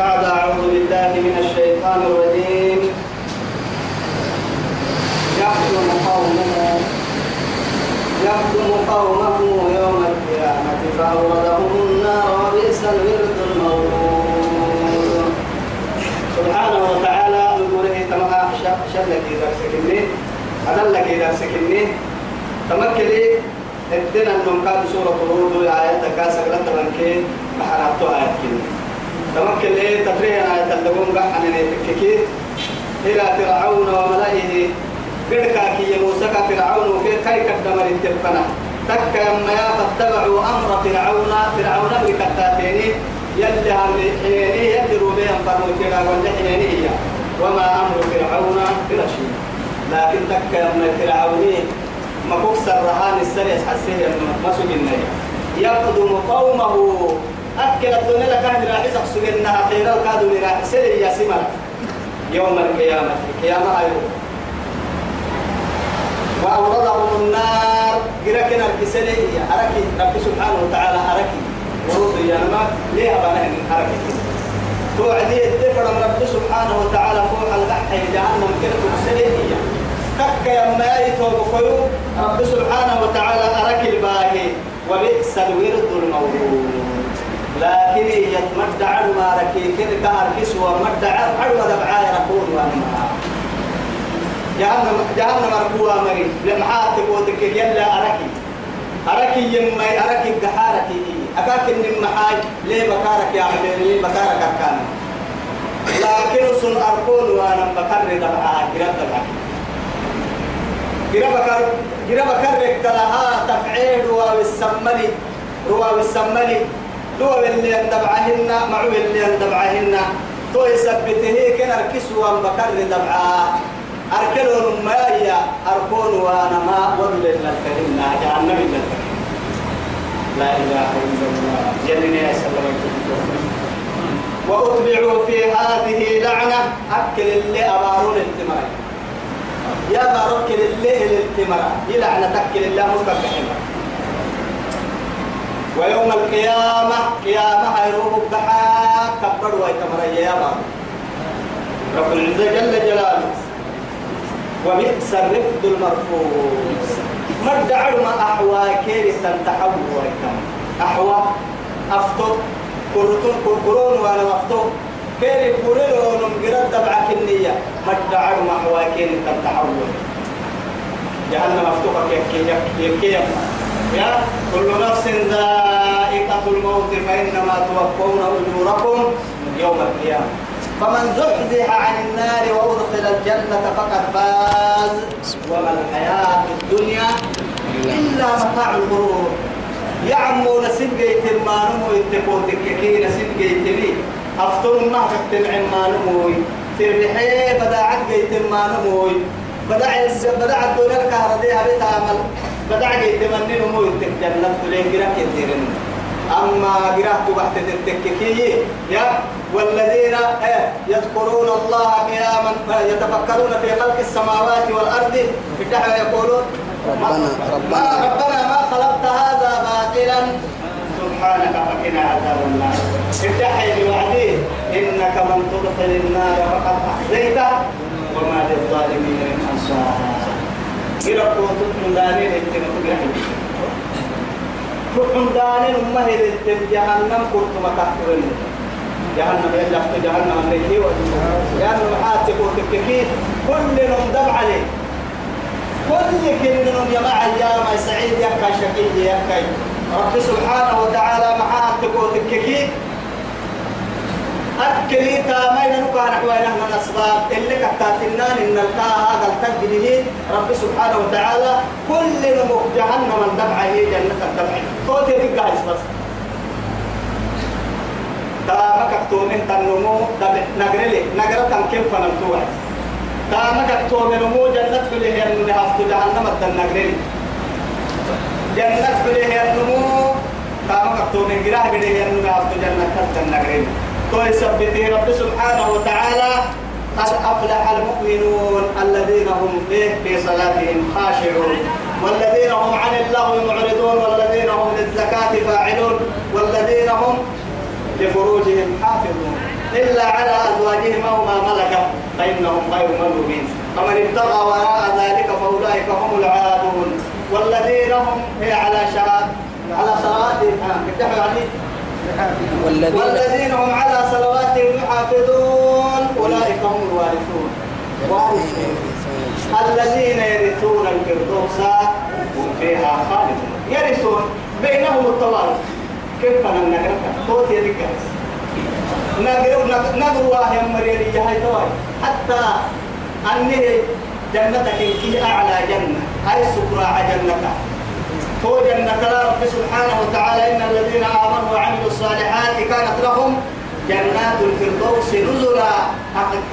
بعد أعوذ بالله من الشيطان الرجيم. يخدم قومه يخدم قومه يوم القيامة فأوردهم النار وبئس الورد المورود. سبحانه وتعالى نقوله تمام شلك إذا سكني أدلك إذا سكني تمكلي الدين كانوا سورة هود آية كاسك لا تبنكي بحرابتو آية كني تمكن إيه تفريها آية اللقون قحن يتككي إلى فرعون وملئه. قركا كي موسى فرعون وكي كي قدم التفنة تك يما يا فاتبعوا أمر فرعون. فرعون بكتاتيني يلي هم يدروا بهم فرموتنا والحيني وما أمر فرعون بلا شيء. لكن تك يما فرعوني. ما كوكسر رهان السريع حسيه ما سجننا يقدم قومه. أكل الدنيا لك أهل راح يسقسوا إنها خير الكادو راح سري يا سمر يوم القيامة. القيامة أيوه وأوردهم النار. جركنا الكسلي أركي. رب سبحانه وتعالى أركي. ورود يا نما. ليه أبانا من أركي؟ توعدي الدفر رب سبحانه وتعالى فوق الغحي جهنم. كده كسلي تك يا ما يتوب رب سبحانه وتعالى أركي الباهي. وبئس الورد المورود. لكن يتمد عن ما ركي كده كهر كسوة مد عن عدوى دبعاي ركون وأنا جهنم جهنم ركوها مري لمحات قوتك يلا أركي. أركي يمي أركي الدحاركي أكاك إن محاج ليه بكارك يا حبيبي ليه بكارك أركان؟ لكن سن أركون وأنا بكر دبعاي كده دبعاي كده بكر كده بكرك لها تفعيل روا السملي روا السملي دول اللي اندبعهن معو اللي اندبعهن تو يثبته كن اركسوا بكر دبعا. أركلون ما يا أركون وأنا ما ودل الكريم. جهنم الكريم. لا إله إلا الله. جنني يا سلام. وأتبعوا في هذه لعنة. أكل اللي أبارون التمر يا بارك اللي التمر يلعنه تاكل الله مكبحين ويوم القيامة قيامة هيروه بحا كبر ويتمر يا رب العزة جل جلاله. وبئس الرفد المرفوض. مدع ما أحوى كيري تنتحو ويتم؟ أحوى أفتو كرتون كركرون وأنا مفتو كيري كوريلون مقرد دبعك النية؟ مدع ما أحوى كيري تنتحو جهنم مفتوحة يكي يكي يكي يا كل نفس ذائقة الموت فإنما توفون أجوركم يوم القيامة. فمن زحزح عن النار وأدخل الجنة فقد فاز. وما الحياة الدنيا إلا متاع الغرور. يعمو نسيب جيت ما نمو يتكو تككي نسيب جيت لي. أفطر ما تتبع ما نمو تربحي بداعت جيت ما نمو بدع بدع الدنيا الكهرباء بتعمل بدع يتمنى نمو الجنة تلين جرا كثيرين أما جرا تبحت التككية يا والذين إيه يذكرون الله قياما يتفكرون في خلق السماوات والأرض. بدع يقولون ربنا ما ربنا ربنا ما خلقت هذا باطلا. سبحانك فقنا عذاب النار. ادعي بوعده إنك من تدخل النار فقد اخزيته وما للظالمين من أنصار. إلى قوت دانين التم تجرح كل دانين أمه التم جهنم كنت مكحترين جهنم يلا في جهنم أمريكي لأنه محاتك وتككي كل نوم دم عليه كل كنهم يا مع يا سعيد يا كا شقي يا كاي رب سبحانه وتعالى محاتك وتككي أكلي تامين نكا نحو نحن الأسباب. اللي كتاتنان إن الكا هذا التقبله رب سبحانه وتعالى كل نمو جهنم الدمعة هي جنة الدمعة. توتي بقى بس. تامك تومن تنمو نقرلي. نقرة كيف فنمتوها تامك تومن مو جنة فيه أنه هفت جهنم الدنقرلي جنة فيه أنه تامك تومن قراه بده أنه هفت جنة الدنقرلي توي سبته رب سبحانه وتعالى قد أفلح المؤمنون الذين هم إيه في صلاتهم خاشعون. والذين هم عن اللغو معرضون والذين هم للزكاة فاعلون والذين هم لفروجهم حافظون. إلا أزواجهم أو ما ملكت فإنهم غير ملومين. فمن ابتغى وراء ذلك فأولئك هم العادون. والذين هم هي على شراب على صلاتهم آه. يعني والذين والذين هم على صلواتهم يحافظون أولئك هم الوارثون. وارثون الذين يرثون الفردوس هم فيها خالدون. يرثون بينهم التوارث كيف أنا نقرأ توت يدك. نقرأ نقرأ يا مريم توارث حتى أنه جنتك كي أعلى جنة. هاي سكرى جنتك. تو جنة رب سبحانه وتعالى إن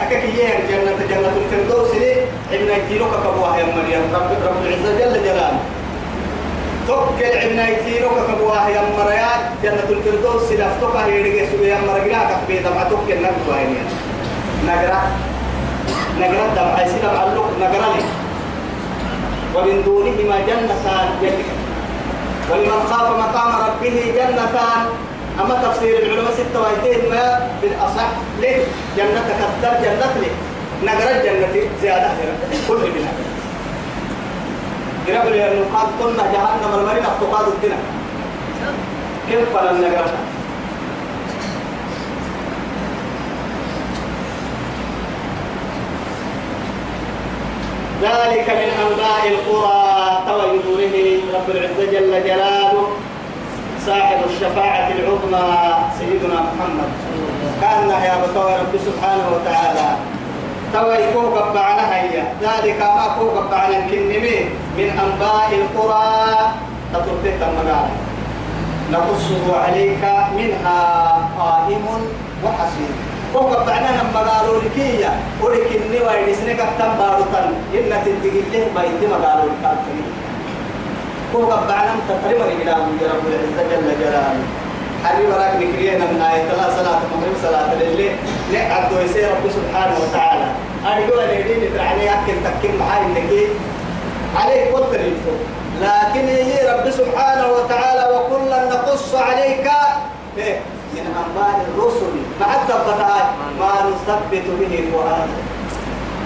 أكاكيين جنة جنة الفردوس لي ابن يتيروك كبوها يا مريم رب رب العزة جل جلاله توكل ابن يتيروك كبوها يا مريم جنة الفردوس لفتوك هيرجع سوى يا مريم كبيت ما توكل نقوى هي نقرأ نقرأ دم عايزين معلوك نقرأ لي ومن دونهما جنتان يلي ولمن خاف مقام ربه جنتان أما تفسير العلماء ستة ويتين ما بالأصح ليه جنة كثر جنة ليه نقرأ جنة زيادة كل بنا قرأوا لي أنه قاد قلنا جهنم المرين افتقاد الدنا كيف فلن نقرأ ذلك من أنباء القرى توجده رب العزة جل جلاله صاحب الشفاعة العظمى سيدنا محمد. كان يا بطوى رب سبحانه وتعالى. توي فوق بعنا هيا. ذلك ما فوق بعنا كنمي من أنباء القرى. تطرقت المقال. نقصه عليك منها قائم وحسيب فوق بعنا لما قالوا لك يا ولك إني ويرسنك تنبارطا إن تنتقل له بيت ما قالوا لك فوق بعنا تقريبا إلى رب العزة جل جلاله. حري براك نكرينا آية الله صلاة المغرب صلاة الليل نعبد ويسير رب سبحانه وتعالى. أرجو أن يدين ترعني أكل تكين محاي النكي عليك قلت لكن يجي رب سبحانه وتعالى وكلا نقص عليك. إيه؟ من أنباء الرسل. مع ثبتها ما نثبت به فؤادك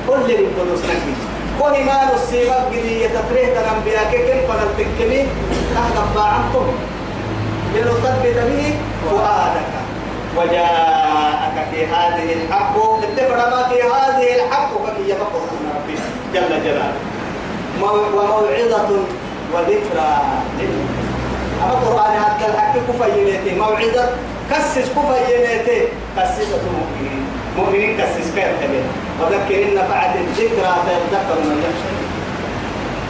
كل القدس نكي كل ما نصيب به يتفريه الأنبياء. كيف فنلتكمي تحت عنكم. لنثبت به فؤادك. وجاءك في هذه الحق اتفق ما في هذه الحق فكي يفقه ربي جل جلاله. وموعظة وذكرى أما القرآن حتى الحق كفينيتي موعظة كسس كفينيتي كسسة المؤمنين. مؤمنين كسس كيف تبين؟ وذكر إن نفعت الذكرى سيذكر من يخشى.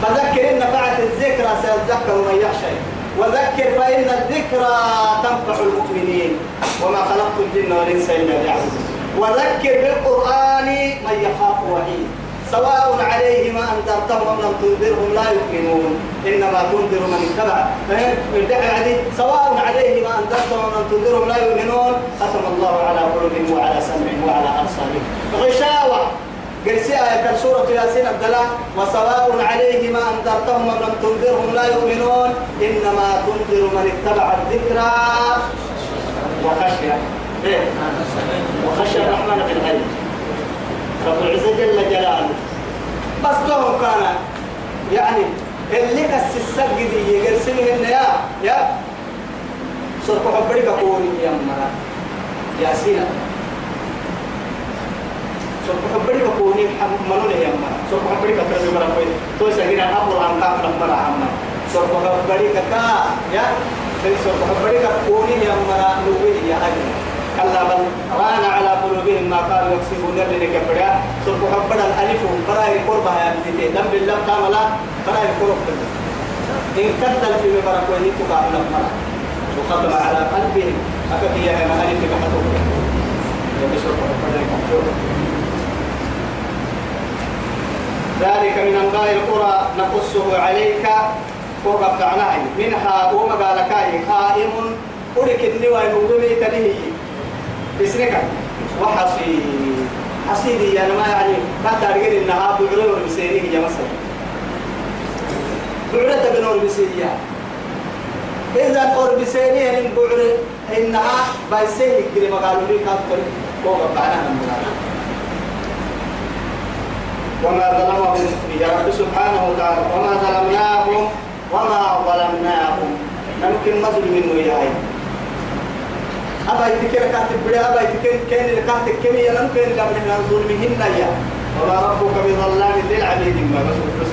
فذكر إن نفعت الذكرى سيذكر من يخشى وذكر فإن الذكرى تنفع المؤمنين وما خلقت الجن والإنس إلا ليعبدون. وذكر بالقرآن من يخاف وعيد. سواء عليهم أنذرتهم أم لم تنذرهم لا يؤمنون. إنما تنذر من اتبع. سواء عليهم أنذرتهم أم لم تنذرهم لا يؤمنون. ختم الله على قلوبهم وعلى سمعهم وعلى أبصارهم. غشاوة. قرسي آية سورة ياسين الدلاء وسواء عليهم أنذرتهم أم لم تنذرهم لا يؤمنون إنما تنذر من اتبع الذكرى. وخشي إيه؟ وخشي الرحمن بالغيب رب العزة جل جلاله. بس لهم كان يعني اللي كسسك دي يقرسلهن يا يا صرف حبرك قولي يا مرا يا سينا صرف حبرك قولي منون يا مرا. صرف حبرك كرمي مرا قولي تو سجينا أبو عن كافر مرا عما صرف حبرك كا يا صرف حبرك قولي يا مرا نوي يا أجل كلا بل ران على قلوبهم ما كانوا يكسبون اللي كبرا سوف حبنا الالف براي قربها يا بنتي دم بالله كاملا براي قرب إن كتل في مبارك وهي تقابل المرأة وختم على قلبهم أكد يا أنا ألف بحثوك ذلك من أنباء القرى نقصه عليك. فوق بتعناي منها وما قال كاي قائم أولك النوى نومي تنهي. بسنك. وحصيد حصيدي يعني ما يعني. ما تارجين إنها بعرور بسيريه يا مثلا بعرة بنور بسيريه إذا أور بسيريه إن بعر إنها بيسيه كده ما قالوا لي كاتر فوق بعنا وما ظلمهم. يا رب سبحانه وتعالى وما ظلمناهم وما ظلمناهم. ممكن منه يا عين أبا يتكر كاتب بڑے أبا يتكر كأن كاتب كم يلم كان قبل أن ظلمهن يا. وما ربك بظلام للعبيد ما بس بس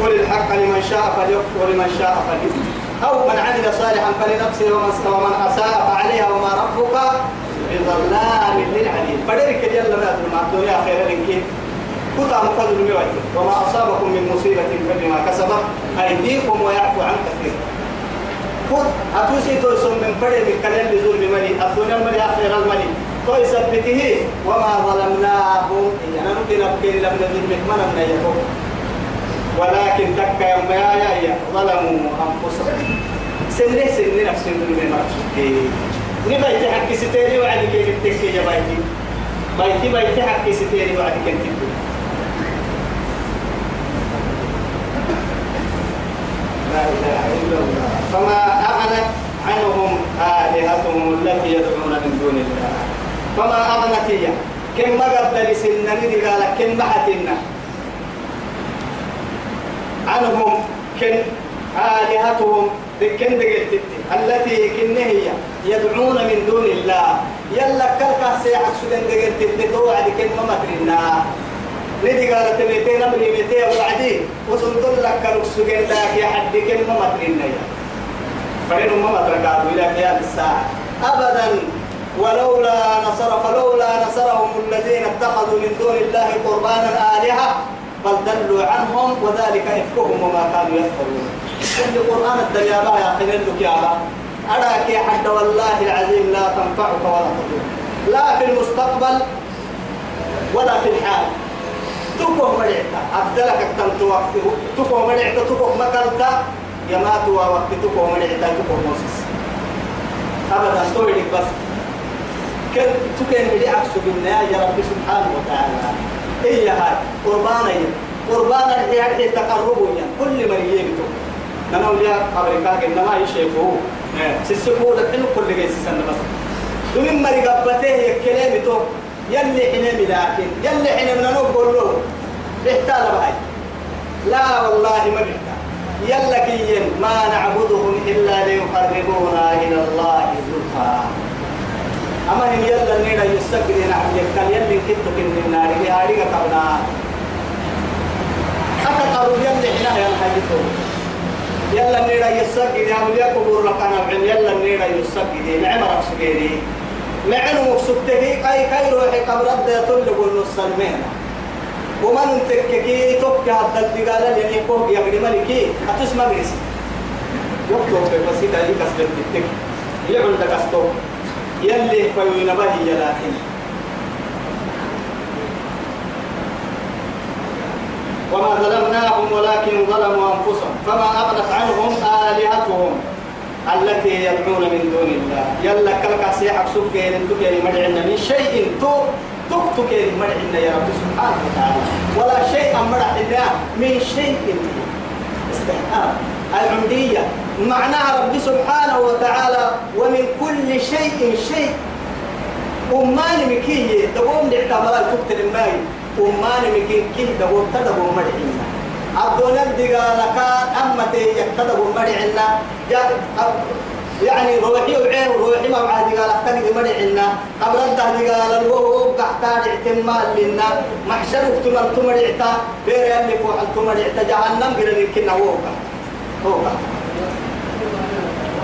قل الحق لمن شاء فليكفر ولمن شاء فليؤمن أو من عمل صالحا فلنفسه ومن أساء فعليها. وما ربك بظلام للعبيد فدرك جل ما الدنيا خير لك كتا مقدر ميوي وما أصابكم من مصيبة فبما كسبت أيديكم ويعفو عن كثير. خذ أتوسي توسم من فرد من كلام لظلم ملي الدنيا الملي آخر الملي توي سبته. وما ظلمناهم. إذا ممكن أبكي لم نظلمك من النيتهم ولكن تك يا يا ظلموا أنفسهم. سنة سنة نفس الظلم مرشدي نبيت حكي ستيري وعدي كيف تكي يا بيتي بيتي بيتي حكي ستيري وعدي كيف تكي لا إله إلا الله فما أغنت عنهم آلهتهم التي يدعون من دون الله فما أغنت هي كم مقدر سنني قال كم بحتنا عنهم كن آلهتهم كن دقلت التي كن هي يدعون من دون الله. يلا كلك سيعك سدن دقلت توعد كن ما مدرنا. ندي قالت ميتين أمري ميتين وعدي. وصلت لك كلك سجن لك يا حد مدرنا. يا فإن ما مدرك إلى قيام الساعة. أبدا. ولولا نصر فلولا نصرهم الذين اتخذوا من دون الله قربانا آلهة بل دلوا عنهم وذلك إفكهم وما كانوا يفعلون. كل قرآن الدنيا يا خليل لك يا با أراك يا حد والله العظيم لا تنفعك ولا تضر. لا في المستقبل ولا في الحال. تكو مرعتا أبدلك أكتمت وقت تكو مرعتا تكو مكرتا يمات وقت تكو مرعتا تكو موسس أبدا تولي بس. كن تكين بدي عكس بالنهاية يا رب سبحانه وتعالى. إيه هاي؟ قربانا قربانا هي تقربوا كل من يبتو نما وليا أمريكا إنما يشيكوا سيسكوا دحين كل جيس سنة بس دون مري قبته هي كلام تو يلي حنا لكن يلي حنا من نقول له احتال بهاي لا والله ما بيحتال يلا كين ما نعبدهم إلا ليقربونا إلى الله زلفى. أما هم يلا نيرا يستقري نعم يكال يلي كتو كن النار هي هاريغا قبنا حتى قالوا يلي حنا ينحيطو يلا نيرا يستقري يا مليا قبور لقنا بعين يلا نيرا يستقري نعم رقصقيني نعم مقصدته أي كي روحي قبر أبدا يطلقوا النصالمين ومن تككي توك هذا الدجال اللي يقول يا ابن ملكي. هتسمع بس وقت بس إذا يكسر التك يعمل دكستو يلي فيوين به لكن. وما ظلمناهم ولكن ظلموا أنفسهم. فما أغنت عنهم آلهتهم التي يدعون من دون الله. يلا كلك سيحك سكين تكين مدعنا من شيء تو تكتك مدعنا يا رب سبحانه وتعالى. ولا شيء مدعنا من شيء. استحقاق. العمدية. معناها رب سبحانه وتعالى ومن كل شيء شيء. أمان مكي تقوم لاعتبار تكتر الماي أمان مكي كي تقوم تدقوم مدعنا الدنيا الدقالك أما يكتدقوم مدعنا يعني روحي وعين روحي ما بعد قال اختني مري عنا قبل انت قال الوهو قحتار اعتمال لنا. محشر اكتمر تمر اعتا بير اللي فوق التمر اعتا جهنم غير يمكن هو هو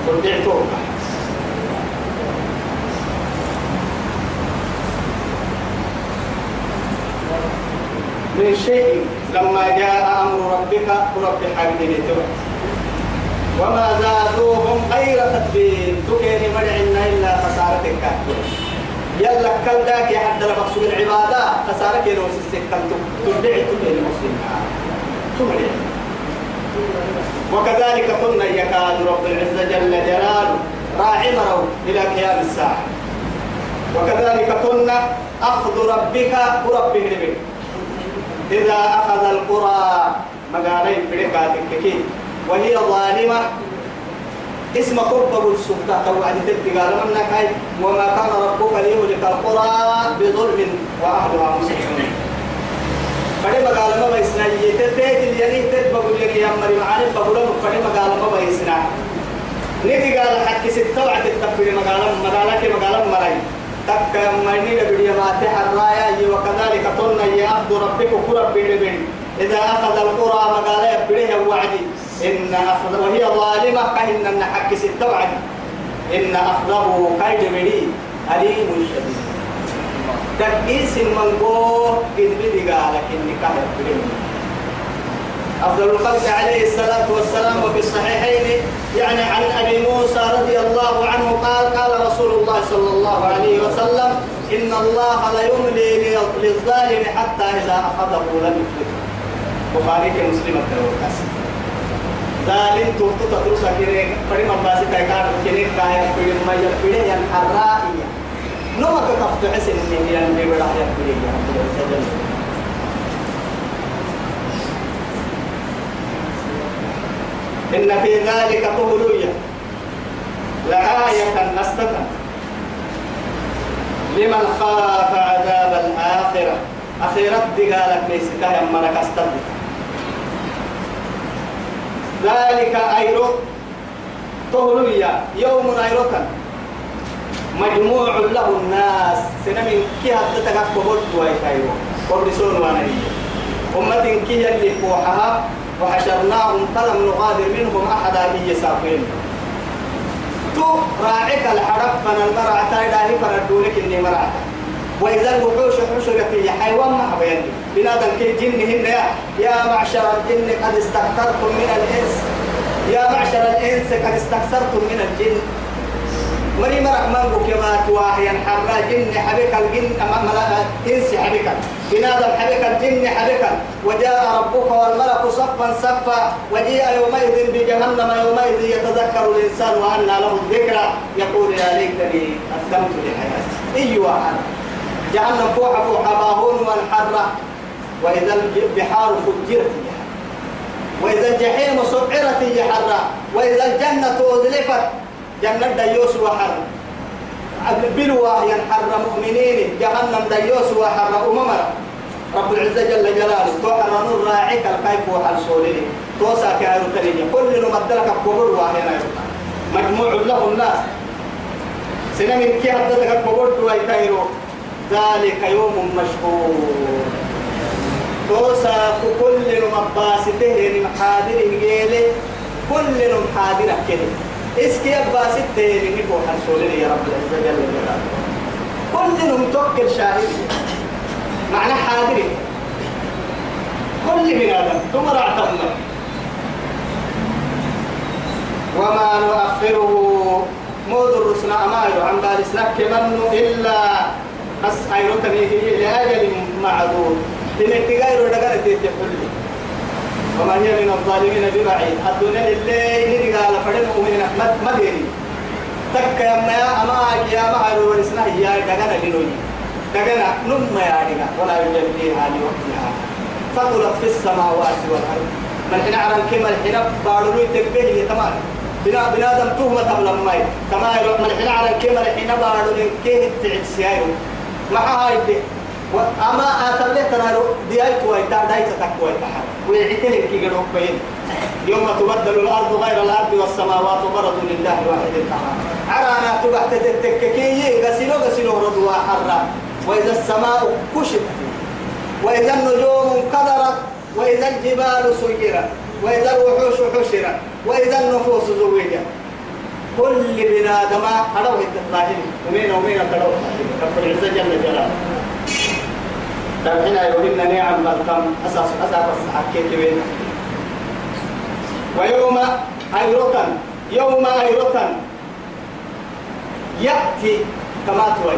قلت من شيء لما جاء أمر ربك رب حبيبي وما زادوهم غير تتبين تكين مرعنا إلا خسارة الكافر يلا كل ذاك حد لبقصوا العبادة خسارة كيلو سيستكل تبدع تكين مسلم تمرع وكذلك كنا يكاد رب العزة جل جلاله راعي مروا إلى قيام الساعة. وكذلك كنا أخذ ربك وربه لبك إذا أخذ القرى مقالين بركاتك كيف وهي ظالمة. اسم قرب السلطة توعد تبقى لمن كاي وما كان ربك ليهلك القرى بظلم وأهلها مصلحون فدي مقال ما بيسنا؟ يتبيت اليني تتبقى اليني يمري معاني بقوله فدي مقال ما بيسنا؟ نيجي قال حكي ستة وعد التفكير مقال مقالك مقال تك ميني لبدي ما تحرايا وكذلك يا عبد ربك كرب بيد إذا أخذ القرى مقال يبريه وعدي. إن أخذ وهي ظالمة كأن أن حك ستة وعدي. إن أخذه كيد بدي أليم شديد. تكيس من قو إذ بدي قالك إني كهر بدي أفضل الخلق عليه الصلاة والسلام وفي الصحيحين يعني عن أبي موسى رضي الله عنه قال قال رسول الله صلى الله عليه وسلم إن الله ليملي للظالم حتى إذا أخذه لم يفلته. بخاري مسلم التوكس ظالم توتو تدرس كيري فريم أباسي تايكار كيري كايا كيري ما يبيري ين حرائية. نوما كفتو حسن من ين بيبرا يبيري ين إن في ذلك قولية لآية نستة لمن خاف عذاب الآخرة. أخيرا قالت ميسكا ملك استد ذلك أيرو قولية يوم أيروكا مجموع له الناس. سنمين كي هدتك قبول دوي كايرو قبل وأنا أمة كي اللي فوحها. وحشرناهم فلم نغادر منهم أحدا هي ساقين تو راعك الحرب فن المرعى تايدا هي فردولك إني مرعى. وإذا الوحوش حشرت هي حيوان ما حبين بنادم كي جن هن يا معشر الجن قد استكثرتم من الإنس. يا معشر الإنس قد استكثرتم من الجن. مري مرق مانغو كما تواهي حرا جن حبك الجن أمام إنس حبك بنادم حبك الجن حبك وجاء ربك والملك صفا صفا. وجيء يومئذ بجهنم يومئذ يتذكر الإنسان وأنى له الذكرى. يقول يا ليتني قدمت لحياتي. أيوة. جهنم فوح فوح باهون والحرة وإذا البحار فجرت وإذا الجحيم سعرت يحرى وإذا الجنة أزلفت. جنة ديوس وحر. بلوى ينحر مؤمنين جهنم ديوس وحر أممر. رب العزة جل جلاله توحر نور راعيك الكيف وحل سولي توسا كايرو تريني كل نمدلك الكبر وهنا مجموع له الناس. سنة من كي هدتك الكبر وكايرو ذلك يوم مشهور. توسا كل نمباسته نمحاضر نجيلي كل نمحاضر كده اسكي أبا ستة اللي نفو حسولي يا رب العزة جل جلاله. كل توكل شاهد معنى حاضر كل من آدم ثم اعتمنا وما نؤخره. مود الرسنا أماير عن بالسنك كمن إلا بس أيرتني لأجل معدود. تنك غير دقرة تتحلي وما هي من الظالمين ببعيد. الدنيا اللي نرجع لفرد مؤمنين ما ديري تك يا ما أما يا ما هرو ورسنا هي دعنا لنوي دعنا نم يا دعنا ولا يجليها لوقتها. فطلت في السماوات والأرض. من حين عرن كما الحين بارلو تكبه تمام. بنا بنادم تهمة ماي. كما من حين عرن كما الحين بارلو كيه تعسيايو ما هاي وأما أتبليه تنالو ديايت ويتا دايت تكوي تحر ويعتلك كي قدوك بين يوم تبدل الأرض غير الأرض والسماوات برضو لله الواحد القهار عرانا تبعت تتككي غسلو غسلو ردوا حرا وإذا السماء كشفت وإذا النجوم انقدرت وإذا الجبال سيرت وإذا الوحوش حشرت وإذا النفوس زوجت كل بنادم هذا التطاهر ومين ومين تروح رب العزة جل جلاله تبحنا يوهن نعم بالكم أساس أساس حكيت بين ويوم أيرة يوم أيرة يأتي كما توي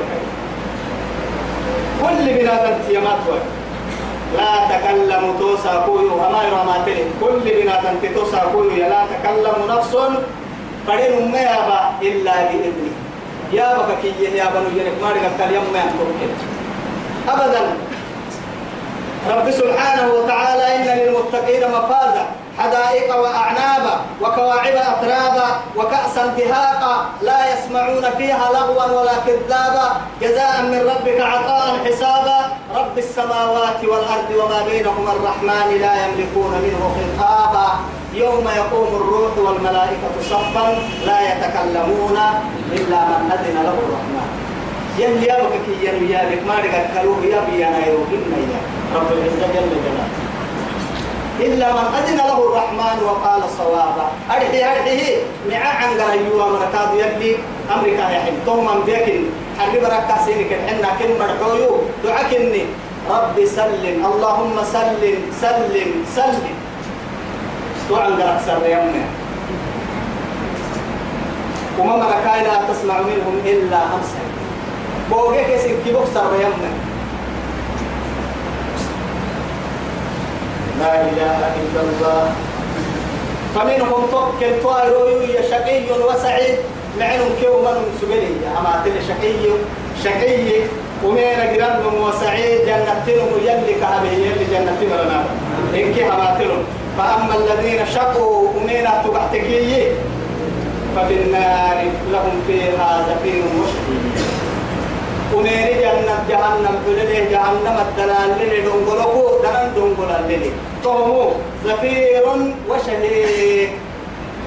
كل بنادم يما توي لا تكلم توسا كويو. أما يرى ما تلي. كل بنادم توسا كويو. لا تكلم نفس فدين ما يابا إلا بإذنه. يا بك كي يا بنو يرك ما رجع كلام ما أبدا. رب سبحانه وتعالى إن للمتقين مفازا حدائق وأعنابا وكواعب أترابا وكأسا دهاقا لا يسمعون فيها لغوا ولا كذابا. جزاء من ربك عطاء حسابا. رب السماوات والأرض وما بينهما الرحمن لا يملكون منه خطابا. يوم يقوم الروح والملائكة صفا لا يتكلمون إلا من أذن له الرحمن. يلي يابك كي ينويابك ما رقا كلوه يبي أنا يروحنا يا رب العزة جل جلاله. إلا من أذن له الرحمن وقال صوابا. أرحي أرحيه مع عن قريوا مركاد يلي أمريكا يحب توما بيكن. حرب ركا سينك الحنا كن مرحويو. دعكني ربي سلم. اللهم سلم. سلم. سلم. دعا قرأ سر يمنا وما مركاي لا تسمع منهم إلا همسا بوغيك سنكي بوكسر يمنا لا إله إلا الله فمنهم توكل طائر شقي وسعيد معهم كيو من سبلي أما تل شقي شقي ومين قرب وسعيد جنتهم يلي كهبه يلي جنتي مرنا إنك هماتلهم فأما الذين شقوا ومين تبعتكي ففي النار لهم فيها زفير وشهيد ونيري جنة جهنم بلده جهنم الدلال للي دنقلقو دنان دنقل للي تومو زفير وشهيق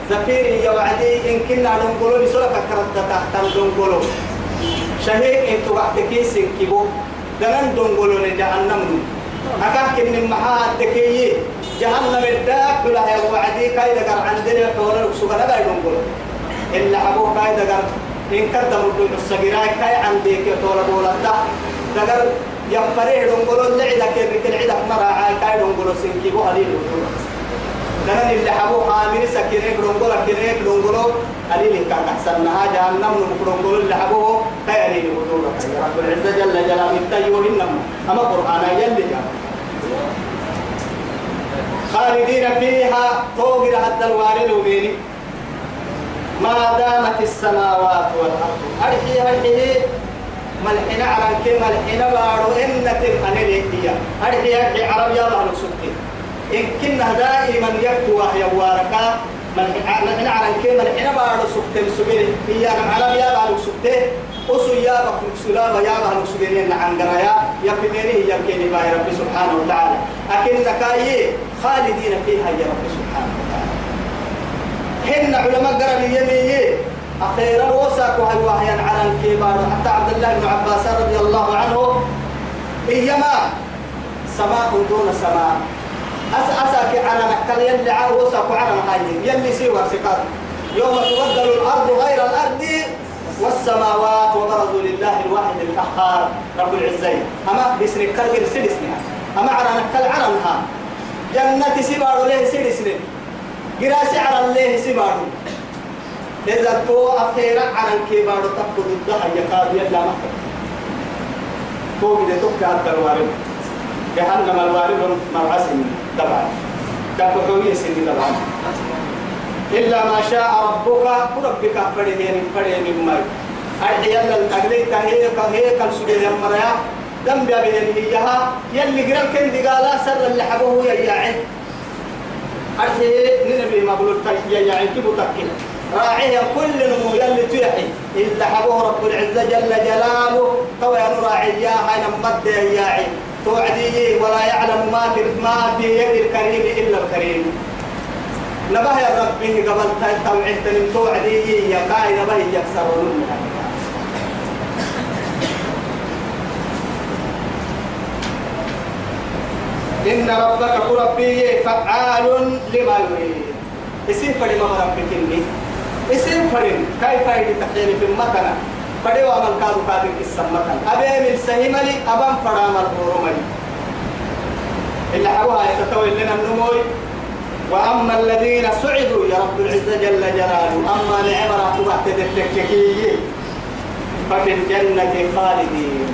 زفير يوعدي إن كنا دنقلو بسرعة كرد تحت دنقلو شهيق إن تبعتكي سنكبو دنان دنقلو لجهنم أكاك من محاد تكي جهنم الداك بلا يوعدي كايدا قر عندنا حول السوغنا لا دنقلو إلا حبو كايدا قر إن كرد مدو الصغيرة كاي عندك طول بولا دا دقر يفريه دونغولو اللعدة كيرك العدة مرا كاي دونغولو سنكي بو هليل دنن اللي حبو حامل سكيرك دونغولو كيرك دونغولو هليل كان أحسن نها جهنم دونغولو اللي حبو كاي هليل يا رب العزة جل جلاله التيور إنما أما قرآن يلي خالدين فيها فوق حتى الوارد وبيني ما دامت السماوات والأرض. أرحي أرحي. ملحنا على كي ملحنا بارو. إنة أنيلي هي أرحي أرحي. عرب يا الله سبتي إن كنا دائما يكتو وحي واركا. ملحنا على كي ملحنا بارو سبتي سبيل هي أنا عرب يا الله سبتي أسو يا بخلق سلابة يا بخلق سبيلين عن قرايا يفديني هي كيني باي ربي سبحانه وتعالى. أكن نكايي خالدين فيها يا ربي سبحانه. حين علماء قرن يمي أخيرا وساك وهي وحيا على الكبار حتى عبد الله بن عباس رضي الله عنه. إيما سماء دون سماء. أس أساك على نكال يلي على وساك على هاي يلي سوى سكات يوم تبدل الأرض غير الأرض والسماوات وبرزوا لله الواحد القهار رب العزة. أما بسن كرجل سدسنها أما على نكال على جنة سبار له سدسنها قراسي على الله سبارو إذا تو أخيرا على الكبار تقود الدها يكاد يلا مكة تو بدي تبقى الوارد جهنم الوارد مرعسن طبعا كفكوية سن طبعا إلا ما شاء ربك ربك فريدين فريدين من ماي أحيانا الأجلي تهيئ كهيئ كالسجل المريا دم بيبين هيها يلي قرال كندي قالا سر اللي حبوه يجاعد أرحي ننبي مقلول تيجي يعني كيف تكل راعيه كل نمو يلي تيحي إلا حبوه رب العزة جل جلاله تو يا راعي يا هاي نمد يا توعدي ولا يعلم ما في ما في يد الكريم إلا الكريم. نبه يا ربي قبل توعدي يا كاي نبه يكسرون. إن ربك ربي فعال لما يريد. اسم فرد ما ربك إني اسم فرد كيف يدي تحيل في المكان فرد ومن كادو كادو كسم مكان. أبي من سهملي أبام فرام الغرملي إلا حبوها يتطوي لنا النموي. وأما الذين سعدوا يا رب العزة جل جلاله أما لعبرة تبعت التككية ففي الجنة خالدين.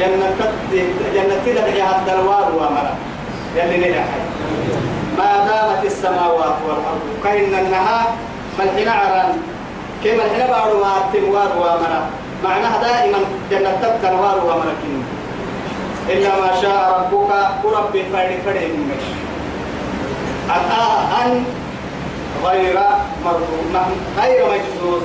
جنة جنة تدعي هذا الوار ومرأ يلي نلحي ما دامت السماوات والأرض. كأن النهار ملحنا عران. كما الحين بارو ما التنوار وامرا. معناها دائما جنة تبقى الوار وامرا إلا ما شاء ربك وربي فرد فرد منك. عطاء غير مرغوب غير مجزوز.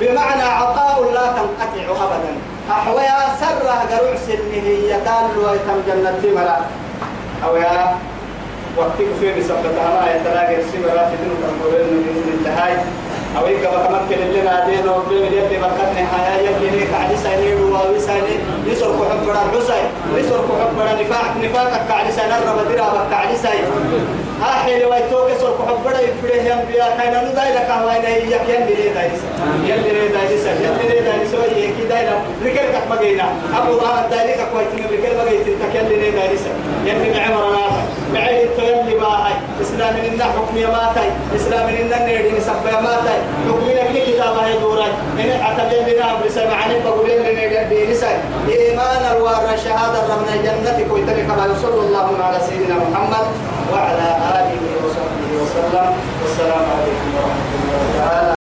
بمعنى عطاء لا تنقطع ابدا. أحويا سر قرع سنه يدال ويتم جنة مرا. أو يا وقتك في بسبتها ما يتلاقي السمرة في دون تنقلين من التهاي. أو إيكا بكمكن اللي نادين وبين يلي بكتني حياة يلي ليك علي سنين وويساني نسر كحب برا حسين نسر كحب برا نفاق. نفاقك علي سنين رب درا بك علي سنين ها حيل ويتوك سر كحب برا يبره يم بيا. كاين نو دايلا كهواي نهي يك يلي لي دايسا يلي لي دايسا يلي لي دايسا يكي دايلا ركل كك مجينا. أبو ضان دايلك كويتين ركل مجيت. تك يلي لي دايسا يلي معمر نافع معي يلي باهي إسلام من حكم يماتي إسلام من النيرين سب يماتي حكمنا كل كتاب هاي دوران إن أتبين لنا أمر سمعني بقول لنا بينسا إيمان الوار شهادة ربنا جنتك ويتبع كما يصلى الله على سيدنا محمد وعلى آله وصحبه وسلم. والسلام عليكم ورحمة الله تعالى.